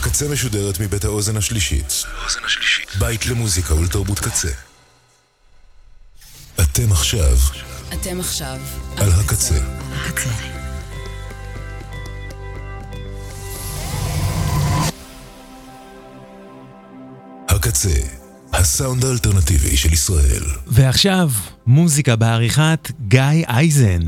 הקצה משודרת מבית האוזן השלישית. בית למוזיקה ולתרבות קצה. אתם עכשיו אתם עכשיו על הקצה. הקצה. הקצה, הסאונד האלטרנטיבי של ישראל. ועכשיו, מוזיקה בעריכת גיא אייזן.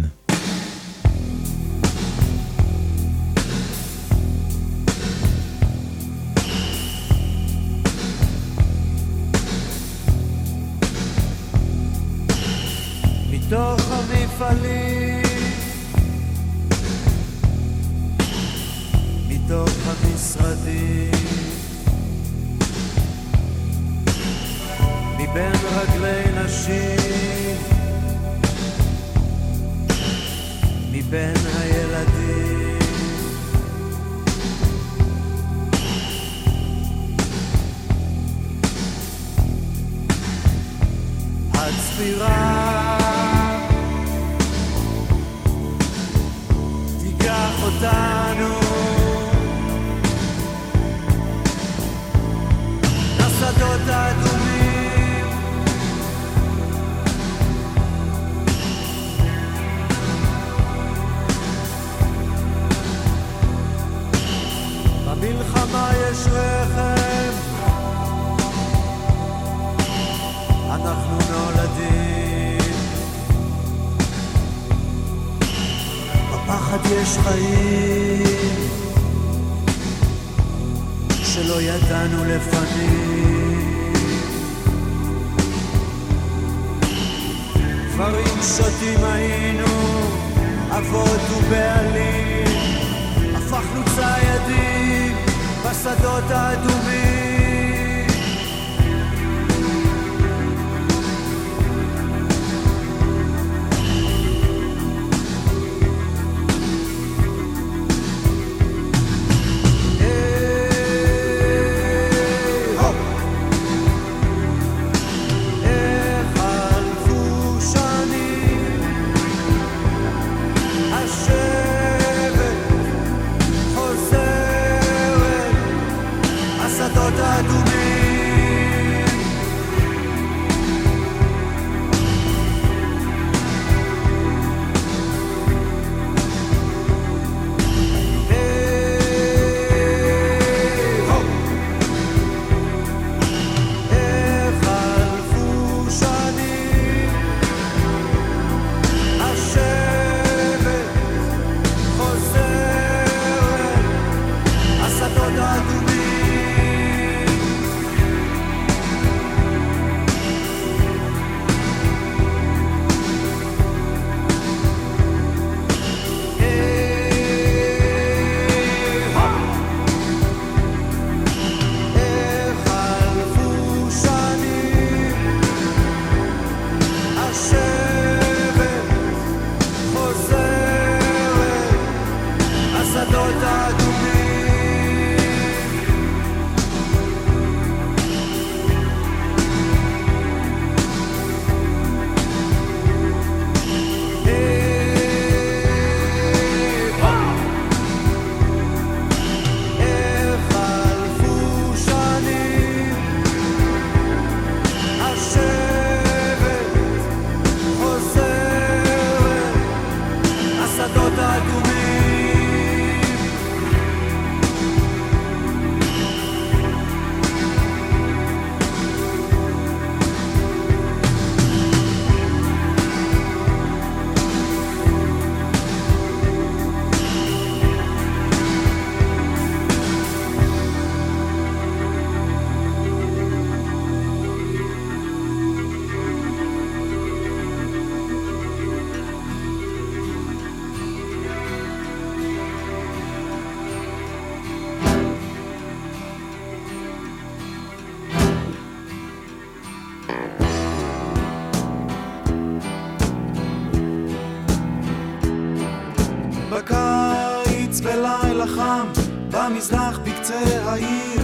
במזרח בקצה העיר,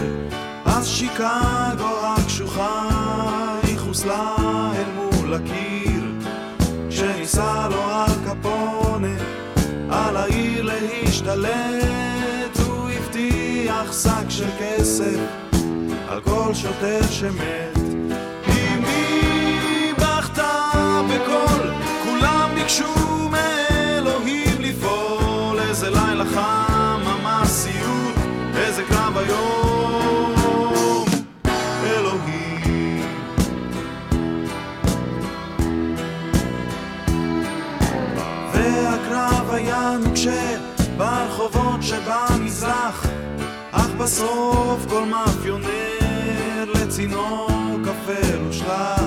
אז שיקגו הקשוחה, היא חוסלה אל מול הקיר, כשניסה לו על קפונה, על העיר להשתלט, הוא הבטיח שק של כסף על כל שוטר שמת. בסוף כל מאפיונר לצינוק אפל ושלח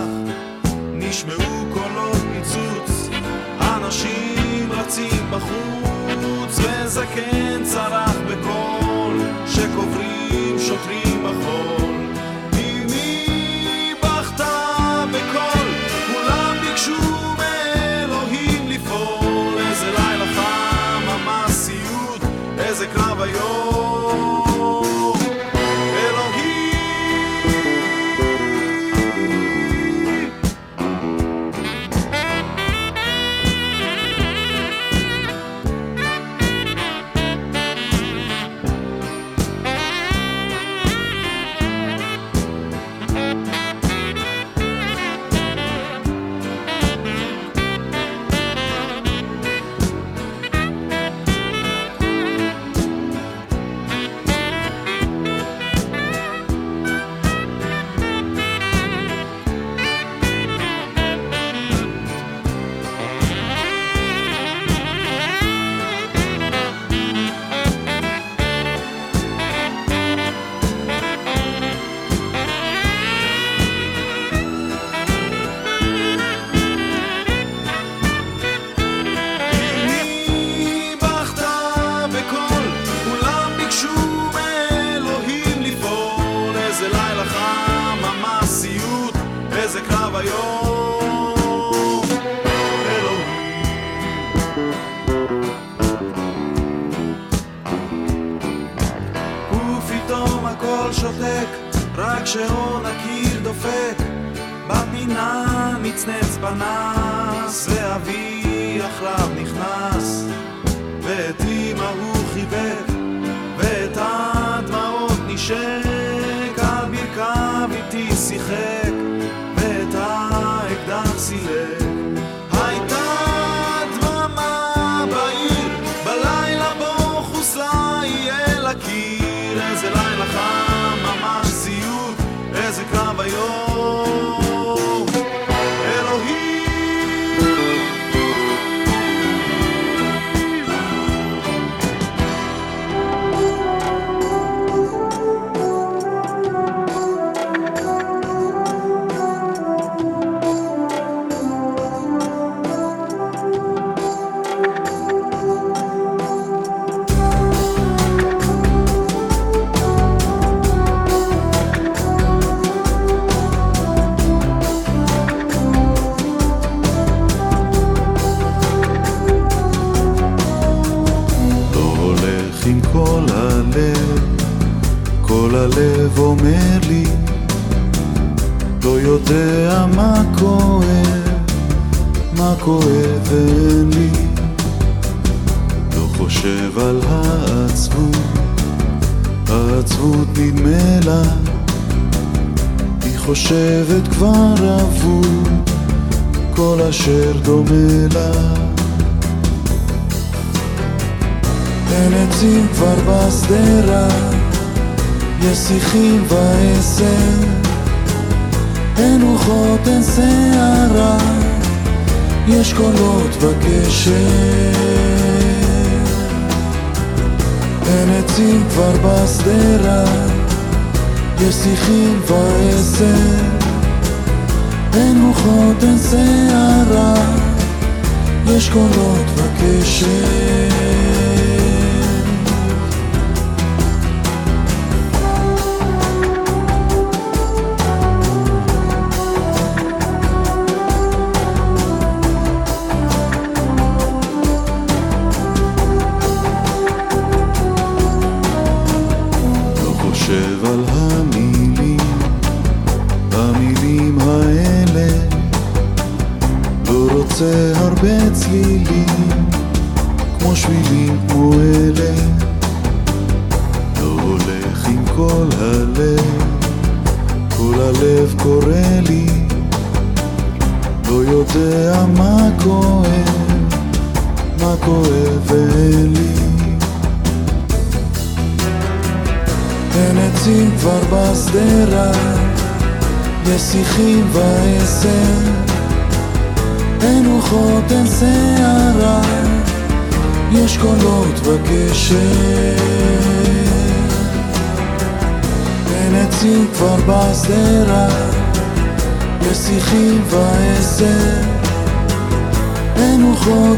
נשמעו קולות ניצוץ אנשים רצים בחוץ וזקן צרח בקול שקוברים שוטרים רק שעון הקיר דופק. בפינה נצנץ פנס, ואבי אחריו כואב ואין לי. לא חושב על העצבות, העצבות נדמה לה, היא חושבת כבר אבוד, כל אשר דומה לה. אין עצים כבר בשדרה, יש שיחים ועשר, אין רוחות, אין שערה, יש קולות בקשר. אין עצים כבר בשדרה, יש שיחים ועשר, אין רוחות, אין שערה, יש קולות בקשר.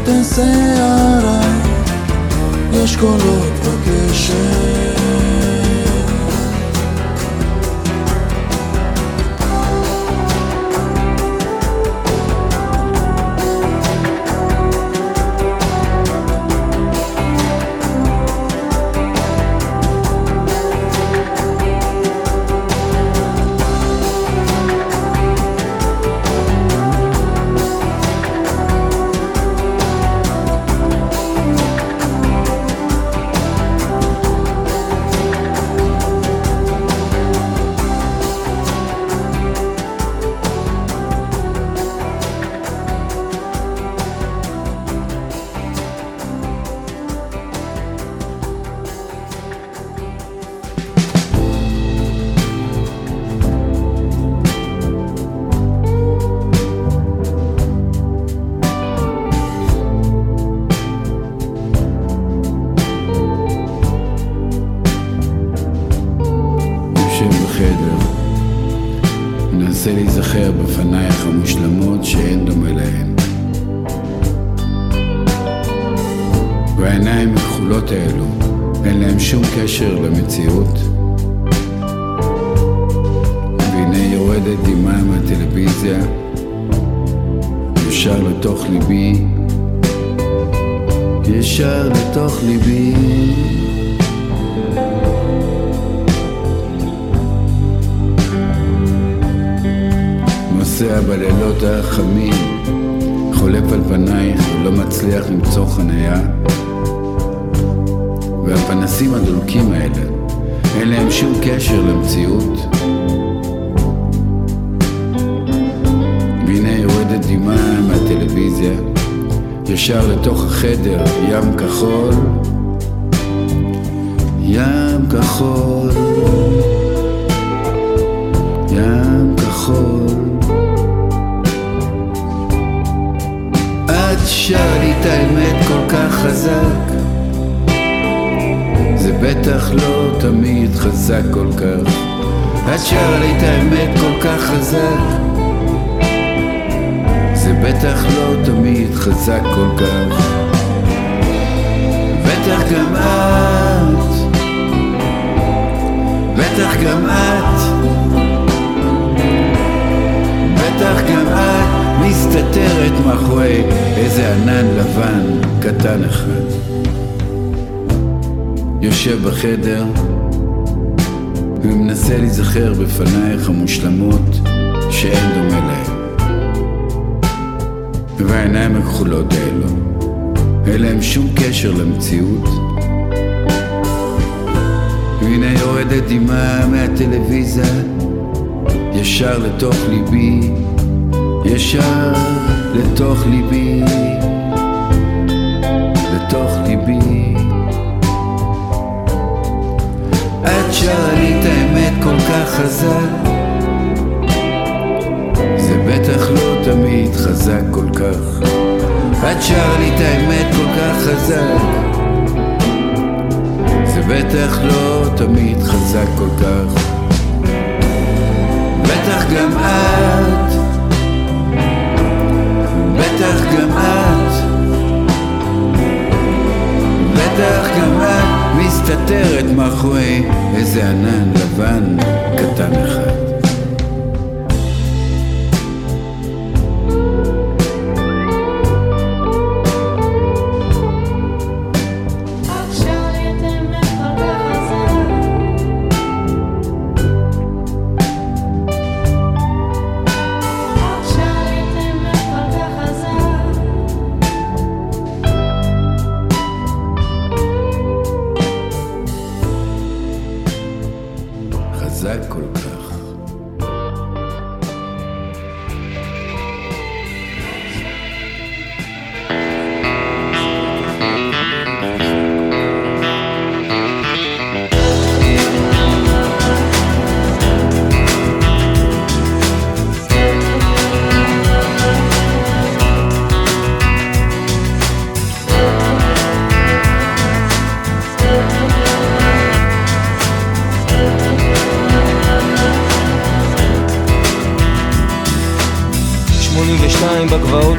אין שערה, יש קולות בקשר. על פנייך ולא מצליח למצוא חניה. והפנסים הדולקים האלה, אין להם שום קשר למציאות. והנה יורדת דמעה מהטלוויזיה, ישר לתוך החדר, ים כחול. ים כחול. ים כחול. שרה לי את האמת כל כך חזק. זה בטח לא תמיד חזק כל כך. את שרה לי את האמת כל כך חזק. זה בטח לא תמיד חזק כל כך. בטח גם את. בטח גם את. בטח גם את מסתתרת מאחורי איזה ענן לבן קטן אחד. יושב בחדר ומנסה להיזכר בפנייך המושלמות שאין דומה להן. והעיניים הכחולות האלו, אין להם שום קשר למציאות. והנה יורדת דמעה מהטלוויזיה ישר לתוך ליבי, ישר לתוך ליבי, לתוך ליבי. את שרה האמת כל כך חזק, זה בטח לא תמיד חזק כל כך. את שרה האמת כל כך חזק, זה בטח לא תמיד חזק כל כך. בטח גם את, בטח גם את, בטח גם את מסתתרת מאחורי איזה ענן לבן קטן אחד.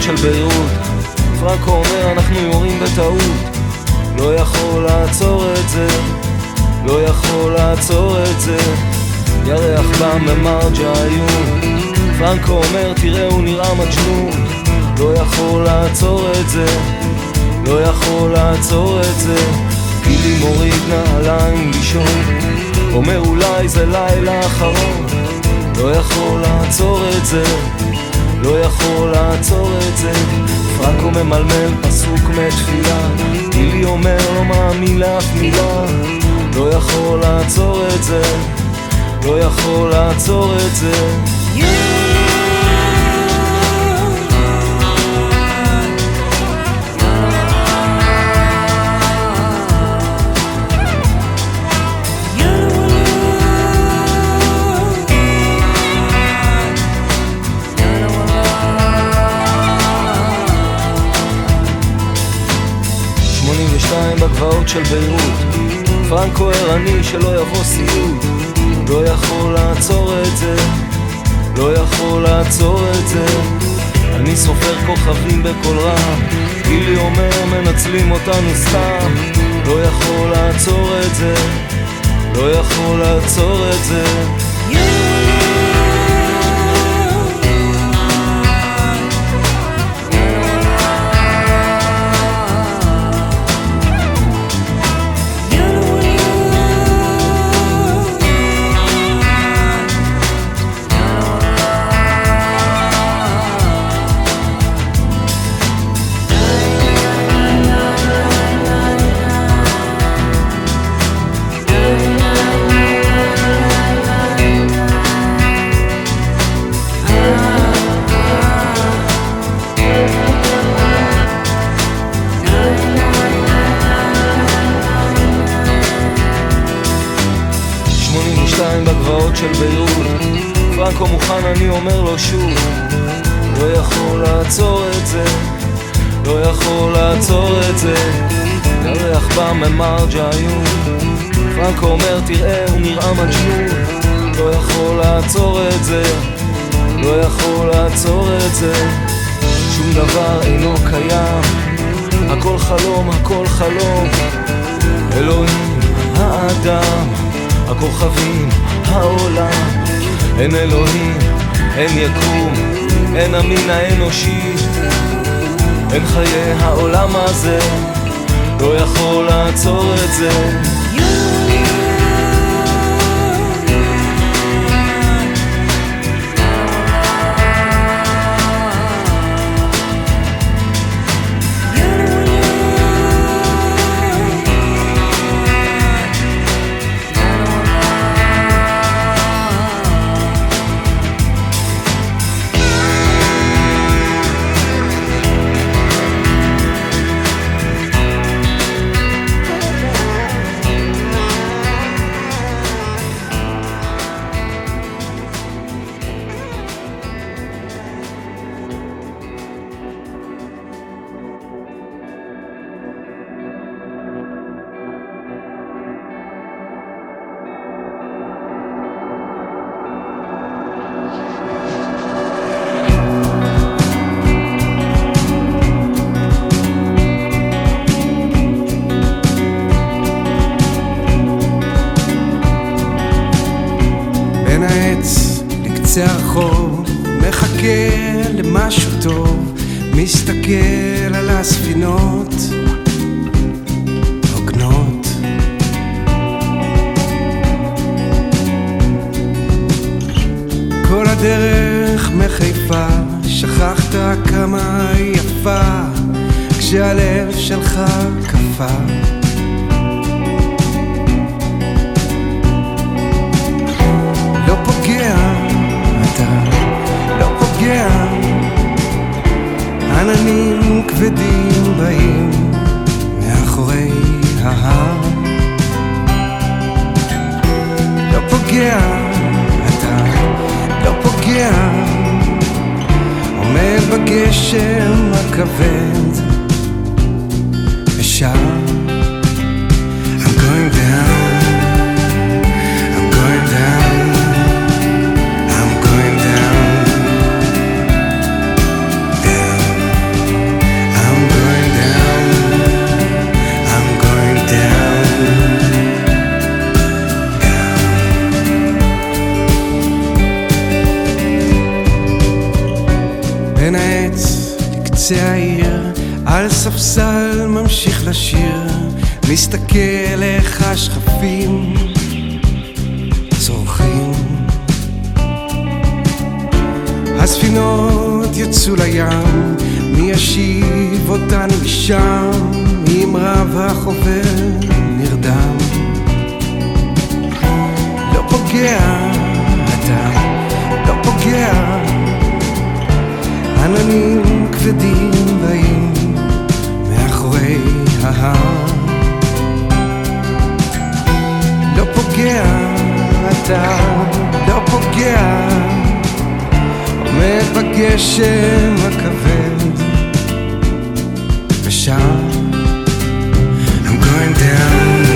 של ביירות פרנקו אומר אנחנו יורים בטעות. לא יכול לעצור את זה. לא יכול לעצור את זה. ירח בא ממרג'יון פרנקו אומר תראה הוא נראה מג'נון. לא יכול לעצור את זה. לא יכול לעצור את זה. גילי מוריד נעליים לישון. אומר אולי זה לילה אחרון. לא יכול לעצור את זה לא יכול לעצור את זה. פרנקו ממלמל פסוק מתפילה. גילי אומר לא מאמין לאף מילה. לא יכול לעצור את זה. לא יכול לעצור את זה בגבעות של ביירות. פרנקו ערני שלא יבוא סיוט לא יכול לעצור את זה. לא יכול לעצור את זה. אני סופר כוכבים בקול רם. גילי אומר מנצלים אותנו סתם. לא יכול לעצור את זה. לא יכול לעצור את זה אני אומר לו שוב לא יכול לעצור את זה לא יכול לעצור את זה. ירח בא ממרג'יון פרנקו אומר תראה הוא נראה מג'נון לא יכול לעצור את זה לא יכול לעצור את זה. שום דבר אינו קיים הכל חלום, הכל חלום. אלוהים, האדם, הכוכבים, העולם אין אלוהים, אין יקום, אין המין האנושי אין חיי העולם הזה לא יכול לעצור את זה הרחוב, מחכה למשהו טוב, מסתכל על הספינות הוגנות. כל הדרך מחיפה, שכחת כמה יפה, כשהלב שלך קפא. כבדים באים מאחורי ההר. לא פוגע, אתה לא פוגע. עומד בגשם הכבד ושר I'm going מסתכל איך השכפים צורכים. הספינות יצאו לים, מי ישיב אותנו משם, אם רב החובר נרדם. לא פוגע, אתה לא פוגע, עננים כבדים באים מאחורי ההר. פוגע, אתה לא פוגע, עומד בגשם הכבד, ושם I'm going down,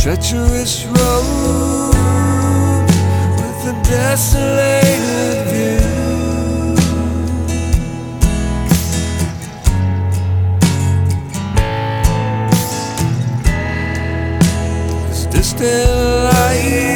treacherous road with a desolated view. As distant lights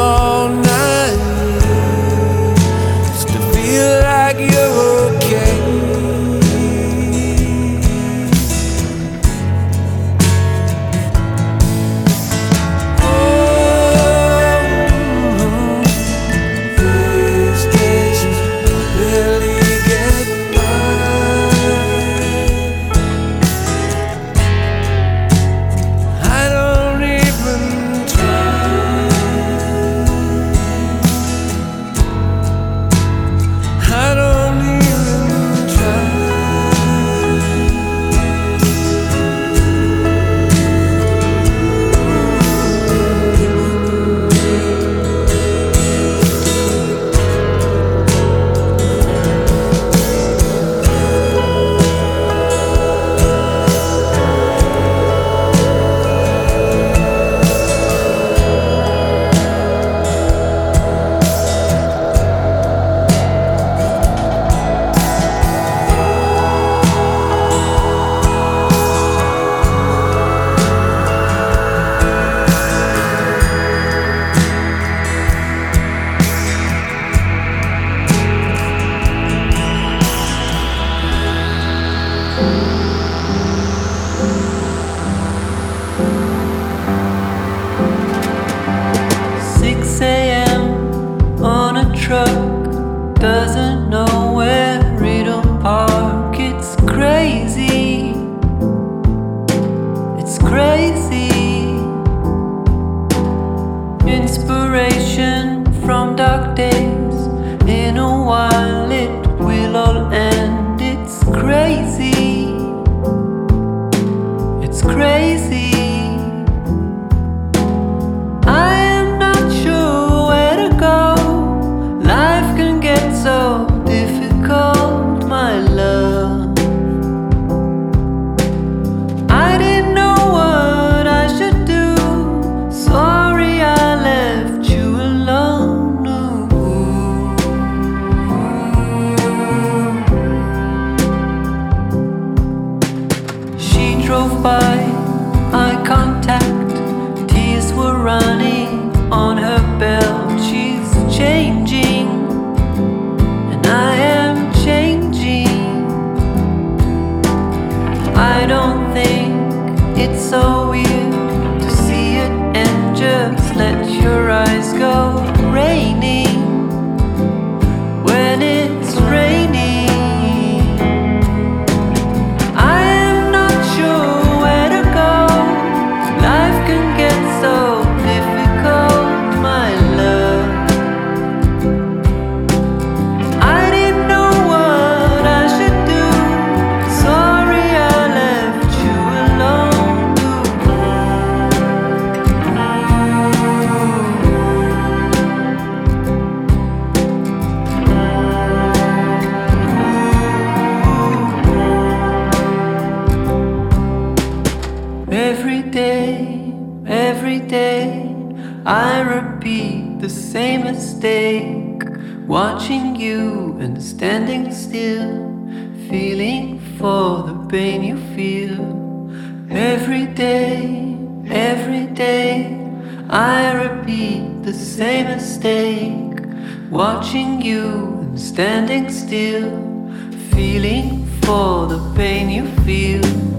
fall I repeat the same mistake. Watching you and standing still, feeling for the pain you feel. Every day, every day, I repeat the same mistake. Watching you and standing still, feeling for the pain you feel.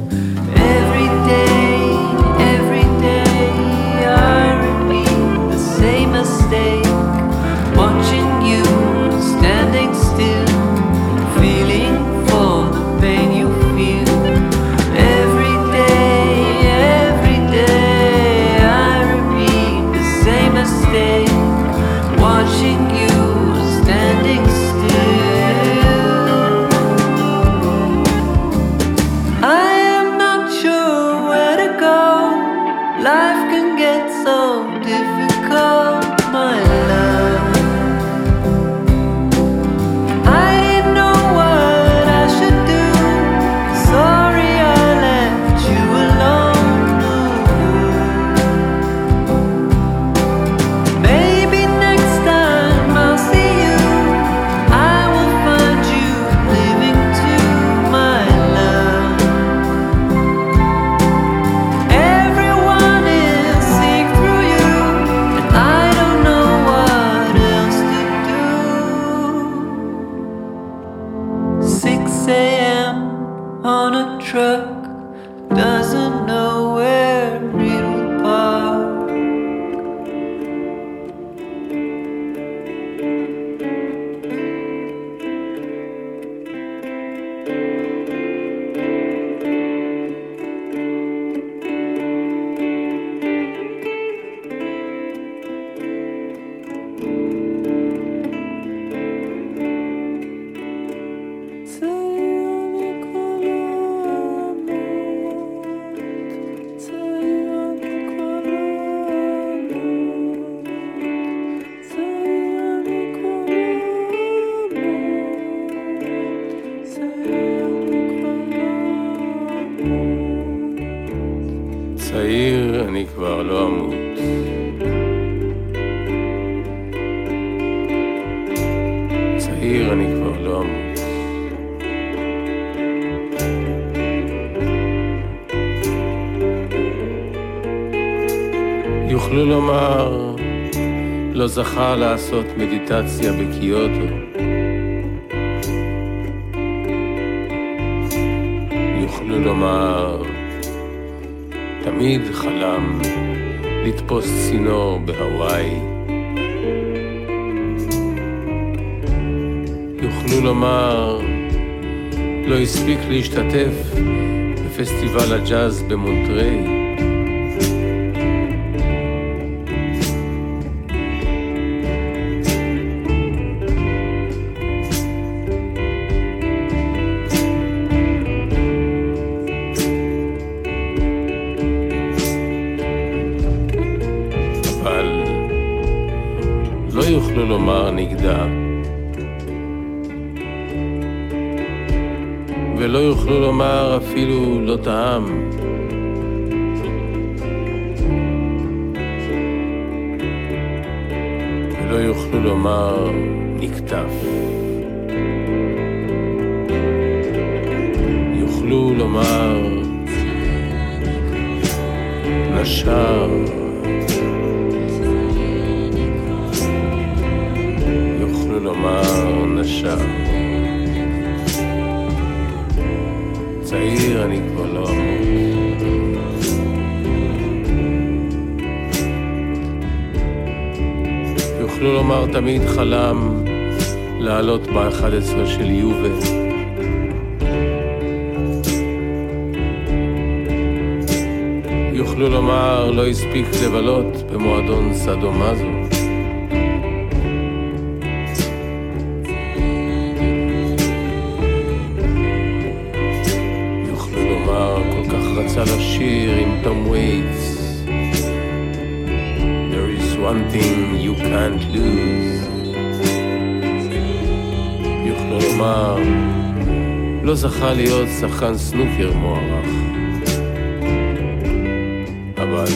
יוכלו לומר, לא זכה לעשות מדיטציה בקיוטו. יוכלו לומר, תמיד חלם לתפוס צינור בהוואי. יוכלו לומר, לא הספיק להשתתף בפסטיבל הג'אז במונטריי. לומר נשר. צעיר אני כבר לא אמור. יוכלו לומר תמיד חלם לעלות ב-11 של יובל. יוכלו לומר לא הספיק לבלות במועדון סאדו-מאזו. יוכלו phantom weights. There is one thing you can't lose. יוכלו לומר, לא זכה להיות שחקן סנוקר מוערך. אבל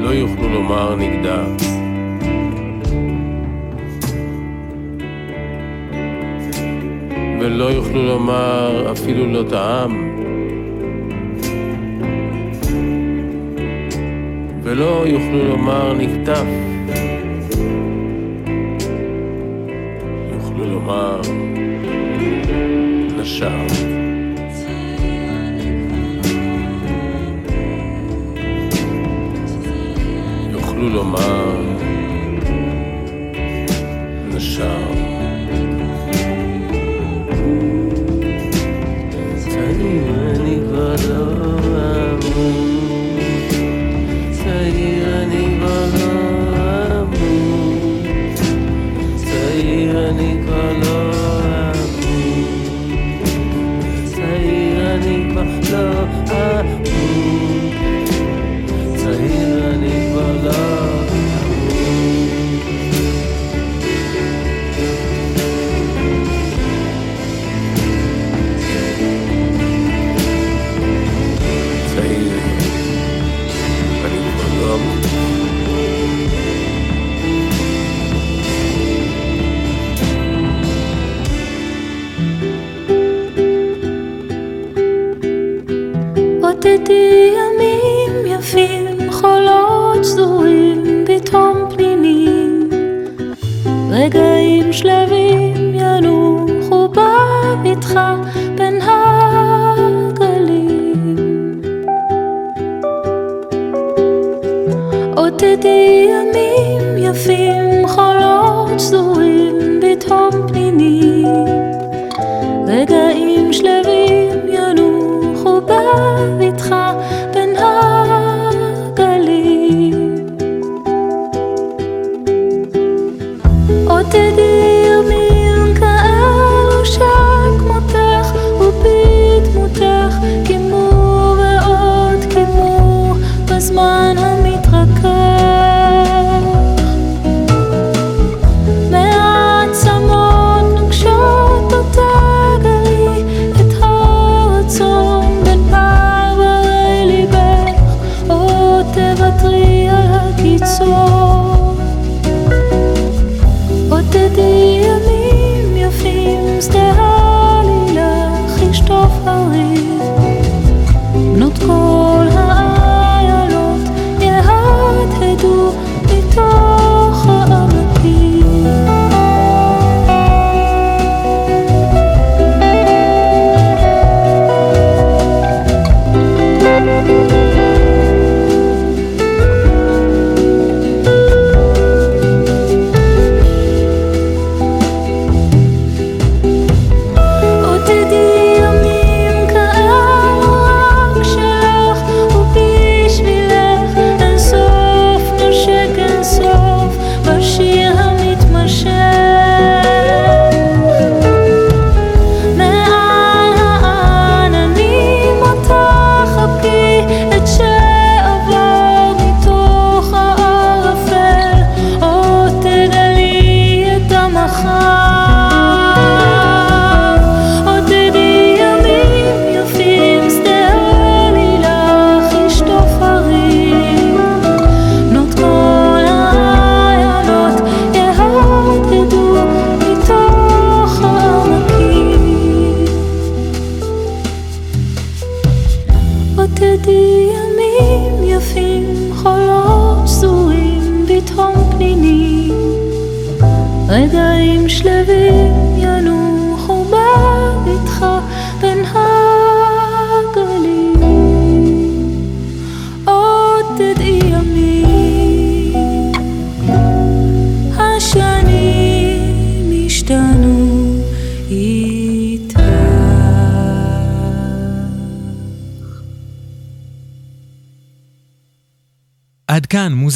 לא יוכלו לומר נגדה. ולא יוכלו לומר אפילו לא טעם. ולא יוכלו לומר נקטף. יוכלו לומר נשר. יוכלו לומר je.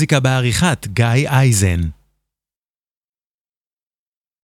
מוזיקה בעריכת גיא אייזן.